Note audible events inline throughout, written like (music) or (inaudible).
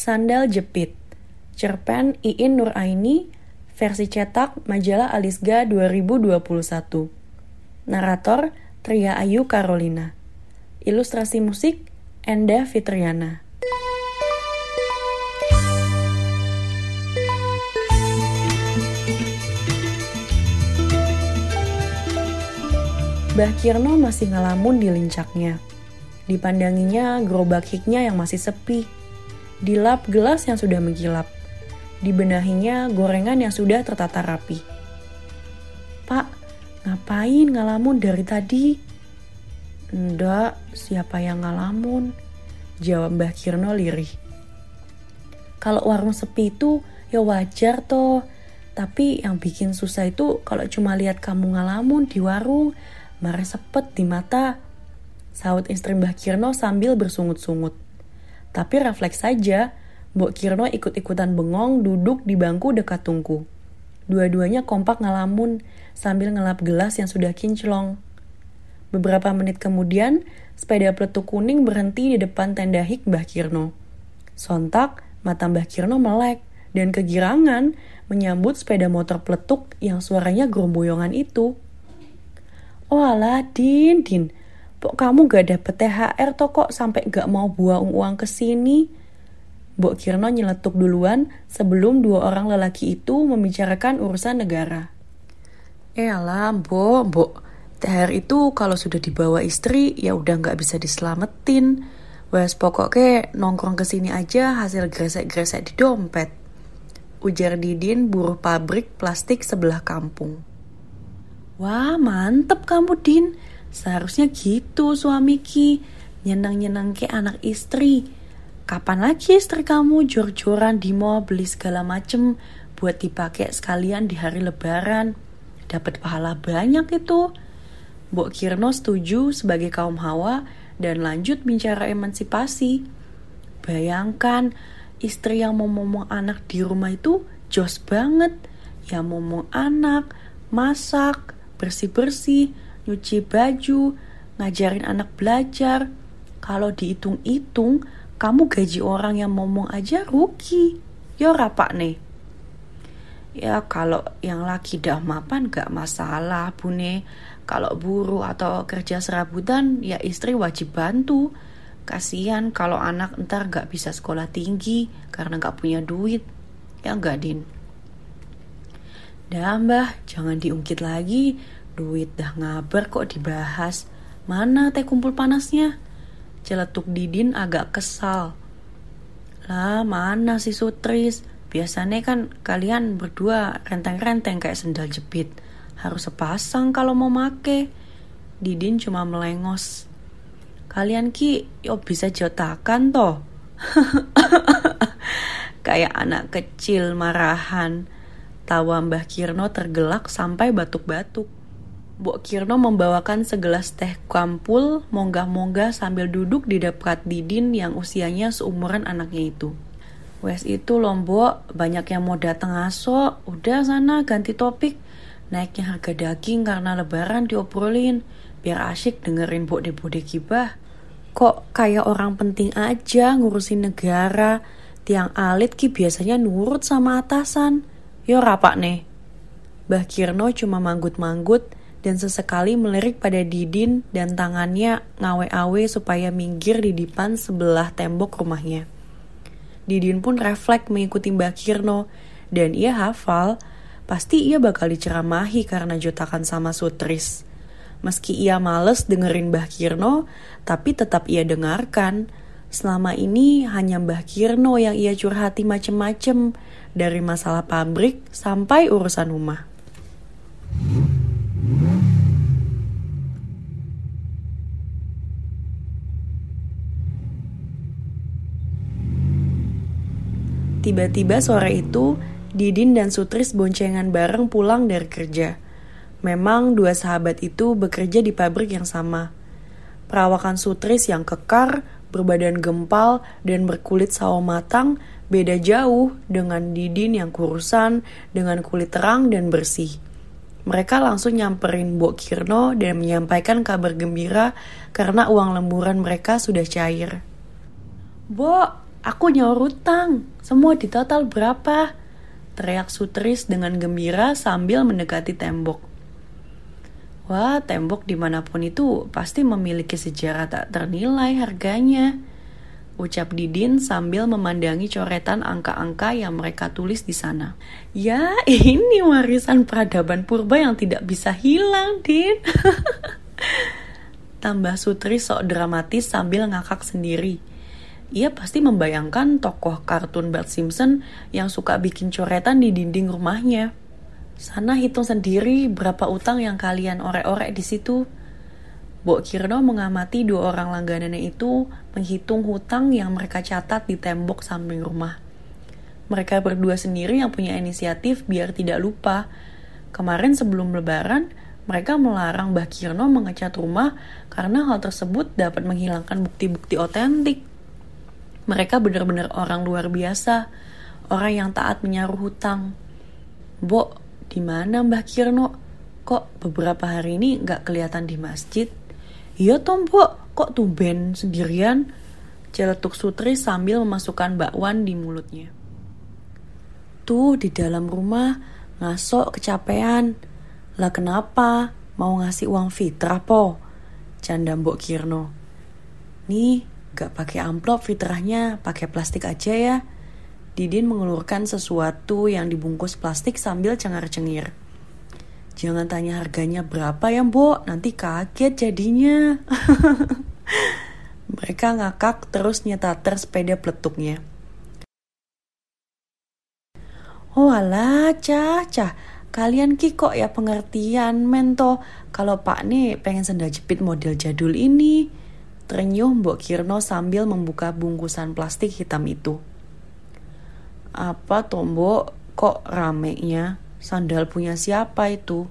Sandal Jepit, cerpen Iin Nuraini, versi cetak majalah Alisga 2021. Narator Tria Ayu Carolina. Ilustrasi musik Enda Fitriana. Mbah Kirno masih ngelamun di lincaknya. Dipandanginya gerobak hiknya yang masih sepi dilap gelas yang sudah mengkilap. Dibenahinya gorengan yang sudah tertata rapi. Pak, ngapain ngalamun dari tadi? Enggak, siapa yang ngalamun? Jawab Mbah Kirno lirih. Kalau warung sepi itu ya wajar toh. Tapi yang bikin susah itu kalau cuma lihat kamu ngalamun di warung, marah sepet di mata. Saut istri Mbah Kirno sambil bersungut-sungut. Tapi refleks saja, Mbok Kirno ikut-ikutan bengong duduk di bangku dekat tungku. Dua-duanya kompak ngelamun sambil ngelap gelas yang sudah kinclong. Beberapa menit kemudian, sepeda peletuk kuning berhenti di depan tenda hik Mbah Kirno. Sontak, mata Mbah Kirno melek dan kegirangan menyambut sepeda motor peletuk yang suaranya geromboyongan itu. Oh alah, Din, Din, Pok kamu gak dapet THR toh kok sampai gak mau buang uang ke sini? Mbok Kirno nyeletuk duluan sebelum dua orang lelaki itu membicarakan urusan negara. Eh alah, Mbok, Mbok. THR itu kalau sudah dibawa istri ya udah gak bisa diselamatin. Wes pokoknya nongkrong ke sini aja hasil gresek-gresek di dompet. Ujar Didin buruh pabrik plastik sebelah kampung. Wah mantep kamu Din Seharusnya gitu suami Ki, nyenang-nyenang ke anak istri. Kapan lagi istri kamu jor-joran di mall beli segala macem buat dipakai sekalian di hari lebaran? Dapat pahala banyak itu. Mbok Kirno setuju sebagai kaum hawa dan lanjut bicara emansipasi. Bayangkan, istri yang mau ngomong anak di rumah itu jos banget. Yang ngomong anak, masak, bersih-bersih, nyuci baju, ngajarin anak belajar. Kalau dihitung-hitung, kamu gaji orang yang ngomong aja rugi. Yo rapak nih. Ya kalau yang laki dah mapan gak masalah bune. Kalau buruh atau kerja serabutan ya istri wajib bantu. Kasihan kalau anak ntar gak bisa sekolah tinggi karena gak punya duit. Ya enggak Din? Dah mbah, jangan diungkit lagi. Duit dah ngabar kok dibahas. Mana teh kumpul panasnya? Celetuk Didin agak kesal. Lah mana si Sutris? Biasanya kan kalian berdua renteng-renteng kayak sendal jepit. Harus sepasang kalau mau make. Didin cuma melengos. Kalian ki yo bisa jotakan toh. (laughs) kayak anak kecil marahan. Tawa Mbah Kirno tergelak sampai batuk-batuk. Bok Kirno membawakan segelas teh kampul, monggah-monggah sambil duduk di dekat Didin yang usianya seumuran anaknya itu. Wes itu lombok, banyak yang mau datang aso, udah sana ganti topik. Naiknya harga daging karena lebaran diobrolin, biar asyik dengerin bode-bode kibah. Kok kayak orang penting aja ngurusin negara, tiang alit ki biasanya nurut sama atasan. Yo rapak nih. Bah Kirno cuma manggut-manggut, dan sesekali melirik pada Didin dan tangannya ngawe-awe supaya minggir di depan sebelah tembok rumahnya. Didin pun refleks mengikuti Mbak Kirno dan ia hafal pasti ia bakal diceramahi karena jotakan sama Sutris. Meski ia males dengerin Mbah Kirno, tapi tetap ia dengarkan. Selama ini hanya Mbah Kirno yang ia curhati macem-macem, dari masalah pabrik sampai urusan rumah. Tiba-tiba sore itu, Didin dan Sutris boncengan bareng pulang dari kerja. Memang dua sahabat itu bekerja di pabrik yang sama. Perawakan Sutris yang kekar, berbadan gempal, dan berkulit sawo matang beda jauh dengan Didin yang kurusan dengan kulit terang dan bersih. Mereka langsung nyamperin Mbok Kirno dan menyampaikan kabar gembira karena uang lemburan mereka sudah cair. Bo, Aku nyaur utang. Semua di total berapa? Teriak Sutris dengan gembira sambil mendekati tembok. Wah, tembok di mana pun itu pasti memiliki sejarah tak ternilai harganya. Ucap Didin sambil memandangi coretan angka-angka yang mereka tulis di sana. Ya, ini warisan peradaban purba yang tidak bisa hilang, Din. (laughs) Tambah Sutri sok dramatis sambil ngakak sendiri. Ia pasti membayangkan tokoh kartun Bart Simpson yang suka bikin coretan di dinding rumahnya. Sana hitung sendiri berapa utang yang kalian orek-orek di situ. Bok Kirno mengamati dua orang langganannya itu menghitung hutang yang mereka catat di tembok samping rumah. Mereka berdua sendiri yang punya inisiatif biar tidak lupa. Kemarin sebelum lebaran, mereka melarang Mbah Kirno mengecat rumah karena hal tersebut dapat menghilangkan bukti-bukti otentik. Mereka benar-benar orang luar biasa, orang yang taat menyaruh hutang. Bok, di mana Mbah Kirno? Kok beberapa hari ini nggak kelihatan di masjid? Iya Tombo, kok tumben sendirian? Celetuk Sutri sambil memasukkan bakwan di mulutnya. Tuh di dalam rumah ngasok kecapean. Lah kenapa? Mau ngasih uang fitrah po? Canda Mbok Kirno. Nih, gak pakai amplop fitrahnya, pakai plastik aja ya. Didin mengulurkan sesuatu yang dibungkus plastik sambil cengar-cengir. Jangan tanya harganya berapa ya, Mbok. Nanti kaget jadinya. (laughs) Mereka ngakak terus nyetater sepeda peletuknya. Oh alah, cah, cah. Kalian ki kok ya pengertian mento kalau pak nih pengen senda jepit model jadul ini. Terenyuh Mbok Kirno sambil membuka bungkusan plastik hitam itu. Apa Tombo kok ramenya? Sandal punya siapa itu?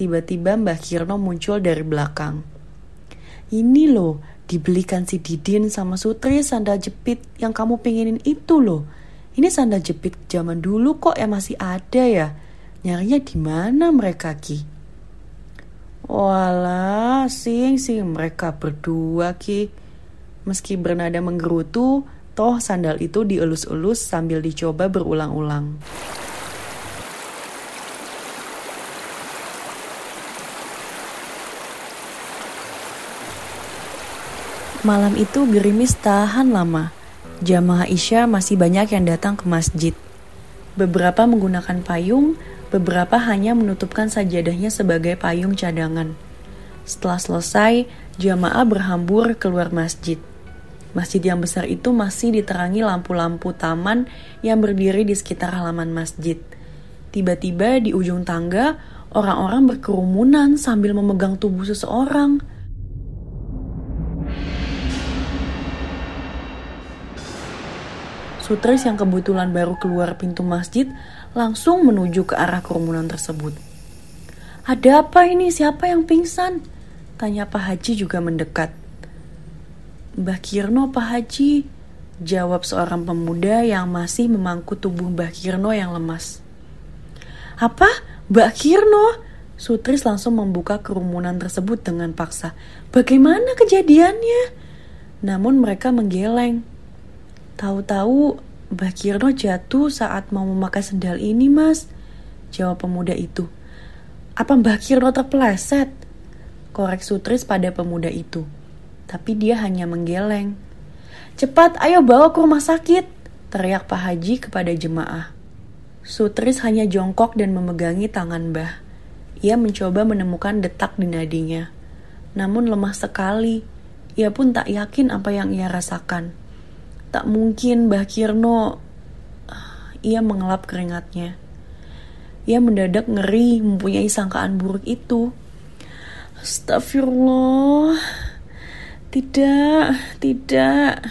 Tiba-tiba Mbah Kirno muncul dari belakang. Ini loh, dibelikan si Didin sama Sutri sandal jepit yang kamu pengenin itu loh. Ini sandal jepit zaman dulu kok yang masih ada ya. Nyarinya di mana mereka Ki? Walah, sing sing mereka berdua Ki. Meski bernada menggerutu, Toh sandal itu dielus-elus sambil dicoba berulang-ulang. Malam itu gerimis tahan lama. Jamaah Isya masih banyak yang datang ke masjid. Beberapa menggunakan payung, beberapa hanya menutupkan sajadahnya sebagai payung cadangan. Setelah selesai, jamaah berhambur keluar masjid. Masjid yang besar itu masih diterangi lampu-lampu taman yang berdiri di sekitar halaman masjid. Tiba-tiba di ujung tangga, orang-orang berkerumunan sambil memegang tubuh seseorang. Sutris yang kebetulan baru keluar pintu masjid langsung menuju ke arah kerumunan tersebut. Ada apa ini? Siapa yang pingsan? Tanya Pak Haji juga mendekat. Mbah Kirno Pak Haji, jawab seorang pemuda yang masih memangku tubuh Mbah Kirno yang lemas. Apa? Mbak Kirno? Sutris langsung membuka kerumunan tersebut dengan paksa. Bagaimana kejadiannya? Namun mereka menggeleng. Tahu-tahu Mbak Kirno jatuh saat mau memakai sendal ini, Mas. Jawab pemuda itu. Apa Mbak Kirno terpeleset? Korek Sutris pada pemuda itu tapi dia hanya menggeleng. Cepat, ayo bawa ke rumah sakit, teriak Pak Haji kepada jemaah. Sutris hanya jongkok dan memegangi tangan Mbah. Ia mencoba menemukan detak di nadinya. Namun lemah sekali. Ia pun tak yakin apa yang ia rasakan. Tak mungkin Mbah Kirno... Ia mengelap keringatnya. Ia mendadak ngeri mempunyai sangkaan buruk itu. Astagfirullah. Tidak, tidak.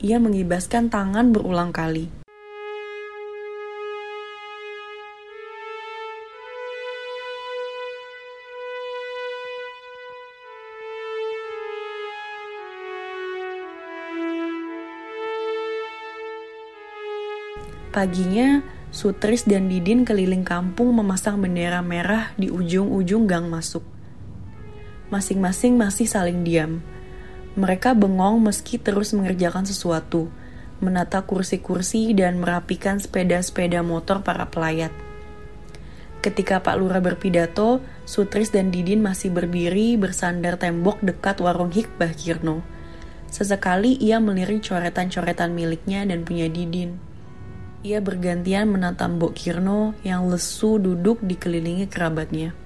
Ia mengibaskan tangan berulang kali. Paginya, Sutris dan Didin keliling kampung memasang bendera merah di ujung-ujung gang masuk. Masing-masing masih saling diam. Mereka bengong meski terus mengerjakan sesuatu. menata kursi-kursi dan merapikan sepeda-sepeda motor para pelayat. Ketika Pak Lura berpidato, Sutris dan Didin masih berdiri bersandar tembok dekat warung Hikbah Kirno. Sesekali ia melirik coretan-coretan miliknya dan punya Didin. Ia bergantian menatap Mbok Kirno yang lesu duduk dikelilingi kerabatnya.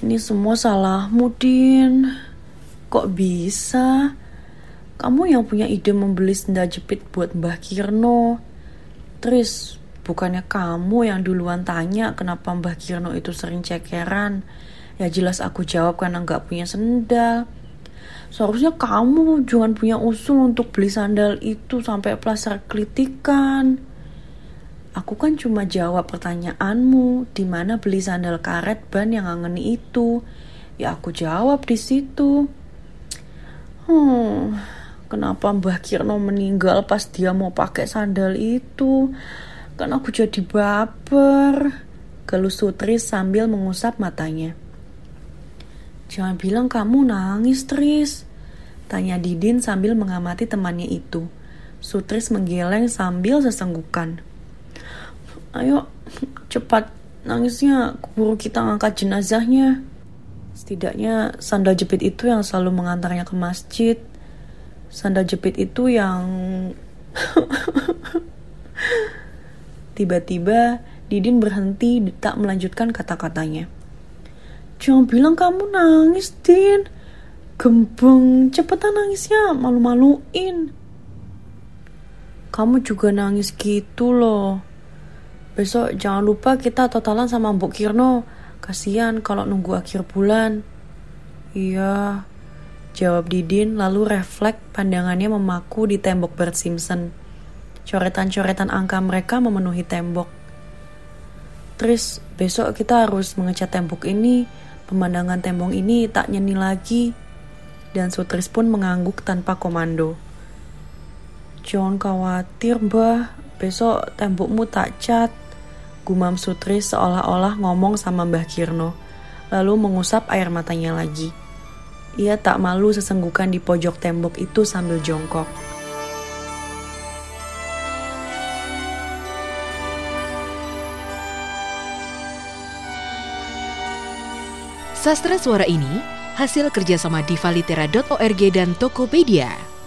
Ini semua salahmu, Din. Kok bisa? Kamu yang punya ide membeli sendal jepit buat Mbah Kirno. Tris, bukannya kamu yang duluan tanya kenapa Mbah Kirno itu sering cekeran. Ya jelas aku jawab karena nggak punya sendal. Seharusnya kamu jangan punya usul untuk beli sandal itu sampai plaster kritikan. Aku kan cuma jawab pertanyaanmu, di mana beli sandal karet ban yang ngangeni itu. Ya aku jawab di situ. Hmm, kenapa Mbah Kirno meninggal pas dia mau pakai sandal itu? Kan aku jadi baper. Gelus Sutri sambil mengusap matanya. Jangan bilang kamu nangis, Tris. Tanya Didin sambil mengamati temannya itu. Sutris menggeleng sambil sesenggukan ayo cepat. Nangisnya keburu kita ngangkat jenazahnya. Setidaknya sandal jepit itu yang selalu mengantarnya ke masjid. Sandal jepit itu yang (laughs) tiba-tiba Didin berhenti tak melanjutkan kata-katanya. Jangan bilang kamu nangis Din. Gembeng cepetan nangisnya malu-maluin. Kamu juga nangis gitu loh Besok jangan lupa kita totalan sama Mbok Kirno. Kasihan kalau nunggu akhir bulan. Iya, jawab Didin lalu refleks pandangannya memaku di tembok Bert Simpson. Coretan-coretan angka mereka memenuhi tembok. Tris, besok kita harus mengecat tembok ini. Pemandangan tembok ini tak nyeni lagi. Dan Sutris pun mengangguk tanpa komando. Jangan khawatir, Mbah. Besok tembokmu tak cat. Gumam Sutri seolah-olah ngomong sama Mbah Kirno, lalu mengusap air matanya lagi. Ia tak malu sesenggukan di pojok tembok itu sambil jongkok. Sastra suara ini hasil kerjasama divalitera.org dan Tokopedia.